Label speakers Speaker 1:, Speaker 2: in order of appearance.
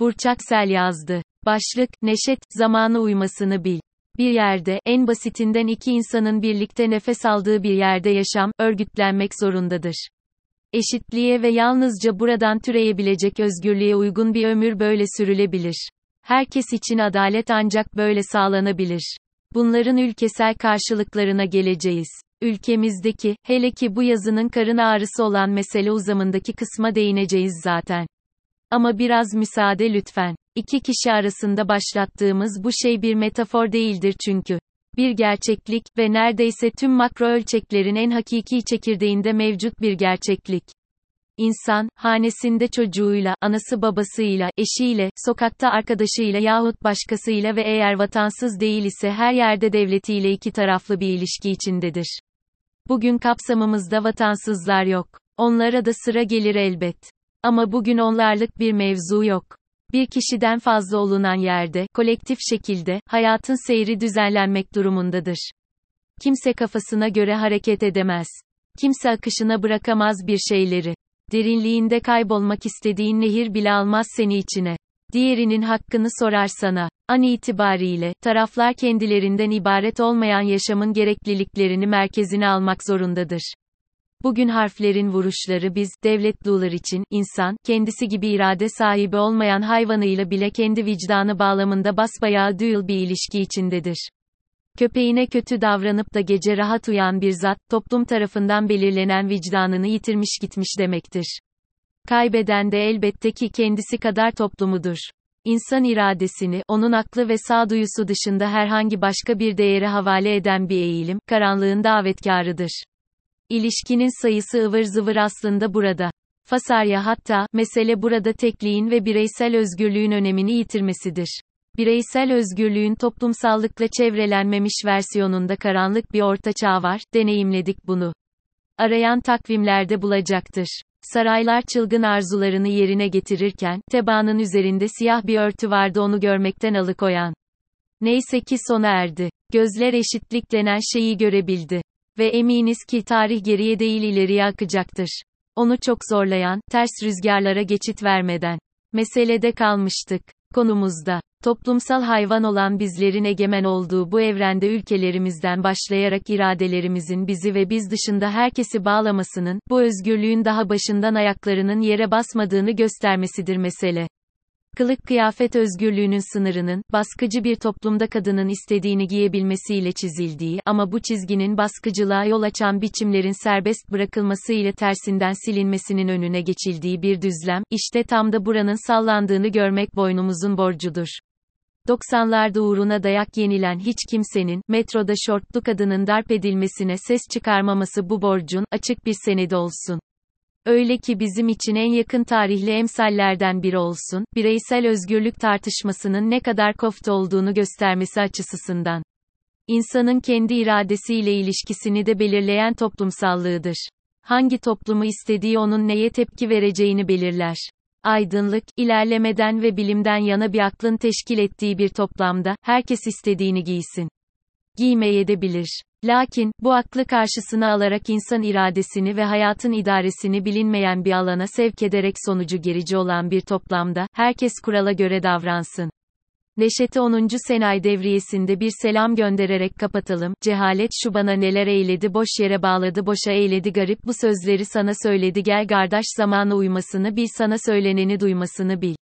Speaker 1: Burçak Sel yazdı. Başlık, Neşet, zamanı uymasını bil. Bir yerde, en basitinden iki insanın birlikte nefes aldığı bir yerde yaşam, örgütlenmek zorundadır. Eşitliğe ve yalnızca buradan türeyebilecek özgürlüğe uygun bir ömür böyle sürülebilir. Herkes için adalet ancak böyle sağlanabilir. Bunların ülkesel karşılıklarına geleceğiz. Ülkemizdeki, hele ki bu yazının karın ağrısı olan mesele uzamındaki kısma değineceğiz zaten. Ama biraz müsaade lütfen. İki kişi arasında başlattığımız bu şey bir metafor değildir çünkü. Bir gerçeklik ve neredeyse tüm makro ölçeklerin en hakiki çekirdeğinde mevcut bir gerçeklik. İnsan, hanesinde çocuğuyla, anası babasıyla, eşiyle, sokakta arkadaşıyla yahut başkasıyla ve eğer vatansız değil ise her yerde devletiyle iki taraflı bir ilişki içindedir. Bugün kapsamımızda vatansızlar yok. Onlara da sıra gelir elbet. Ama bugün onlarlık bir mevzu yok. Bir kişiden fazla olunan yerde, kolektif şekilde, hayatın seyri düzenlenmek durumundadır. Kimse kafasına göre hareket edemez. Kimse akışına bırakamaz bir şeyleri. Derinliğinde kaybolmak istediğin nehir bile almaz seni içine. Diğerinin hakkını sorar sana. An itibariyle, taraflar kendilerinden ibaret olmayan yaşamın gerekliliklerini merkezine almak zorundadır. Bugün harflerin vuruşları biz, devletlular için, insan, kendisi gibi irade sahibi olmayan hayvanıyla bile kendi vicdanı bağlamında basbayağı dual bir ilişki içindedir. Köpeğine kötü davranıp da gece rahat uyan bir zat, toplum tarafından belirlenen vicdanını yitirmiş gitmiş demektir. Kaybeden de elbette ki kendisi kadar toplumudur. İnsan iradesini, onun aklı ve sağduyusu dışında herhangi başka bir değere havale eden bir eğilim, karanlığın davetkarıdır. İlişkinin sayısı ıvır zıvır aslında burada. Fasarya hatta, mesele burada tekliğin ve bireysel özgürlüğün önemini yitirmesidir. Bireysel özgürlüğün toplumsallıkla çevrelenmemiş versiyonunda karanlık bir orta çağ var, deneyimledik bunu. Arayan takvimlerde bulacaktır. Saraylar çılgın arzularını yerine getirirken, tebaanın üzerinde siyah bir örtü vardı onu görmekten alıkoyan. Neyse ki sona erdi. Gözler eşitlik denen şeyi görebildi. Ve eminiz ki tarih geriye değil ileriye akacaktır. Onu çok zorlayan, ters rüzgarlara geçit vermeden. Meselede kalmıştık. Konumuzda, toplumsal hayvan olan bizlerin egemen olduğu bu evrende ülkelerimizden başlayarak iradelerimizin bizi ve biz dışında herkesi bağlamasının, bu özgürlüğün daha başından ayaklarının yere basmadığını göstermesidir mesele. Kılık kıyafet özgürlüğünün sınırının, baskıcı bir toplumda kadının istediğini giyebilmesiyle çizildiği ama bu çizginin baskıcılığa yol açan biçimlerin serbest bırakılması ile tersinden silinmesinin önüne geçildiği bir düzlem, işte tam da buranın sallandığını görmek boynumuzun borcudur. 90'larda uğruna dayak yenilen hiç kimsenin, metroda şortlu kadının darp edilmesine ses çıkarmaması bu borcun, açık bir senedi olsun. Öyle ki bizim için en yakın tarihli emsallerden biri olsun, bireysel özgürlük tartışmasının ne kadar kofta olduğunu göstermesi açısından. İnsanın kendi iradesiyle ilişkisini de belirleyen toplumsallığıdır. Hangi toplumu istediği onun neye tepki vereceğini belirler. Aydınlık, ilerlemeden ve bilimden yana bir aklın teşkil ettiği bir toplamda, herkes istediğini giysin. Giymeye de bilir. Lakin, bu aklı karşısına alarak insan iradesini ve hayatın idaresini bilinmeyen bir alana sevk ederek sonucu gerici olan bir toplamda, herkes kurala göre davransın. Neşet'e 10. Senay devriyesinde bir selam göndererek kapatalım. Cehalet şu bana neler eyledi boş yere bağladı boşa eyledi garip bu sözleri sana söyledi gel gardaş zamanı uymasını bil sana söyleneni duymasını bil.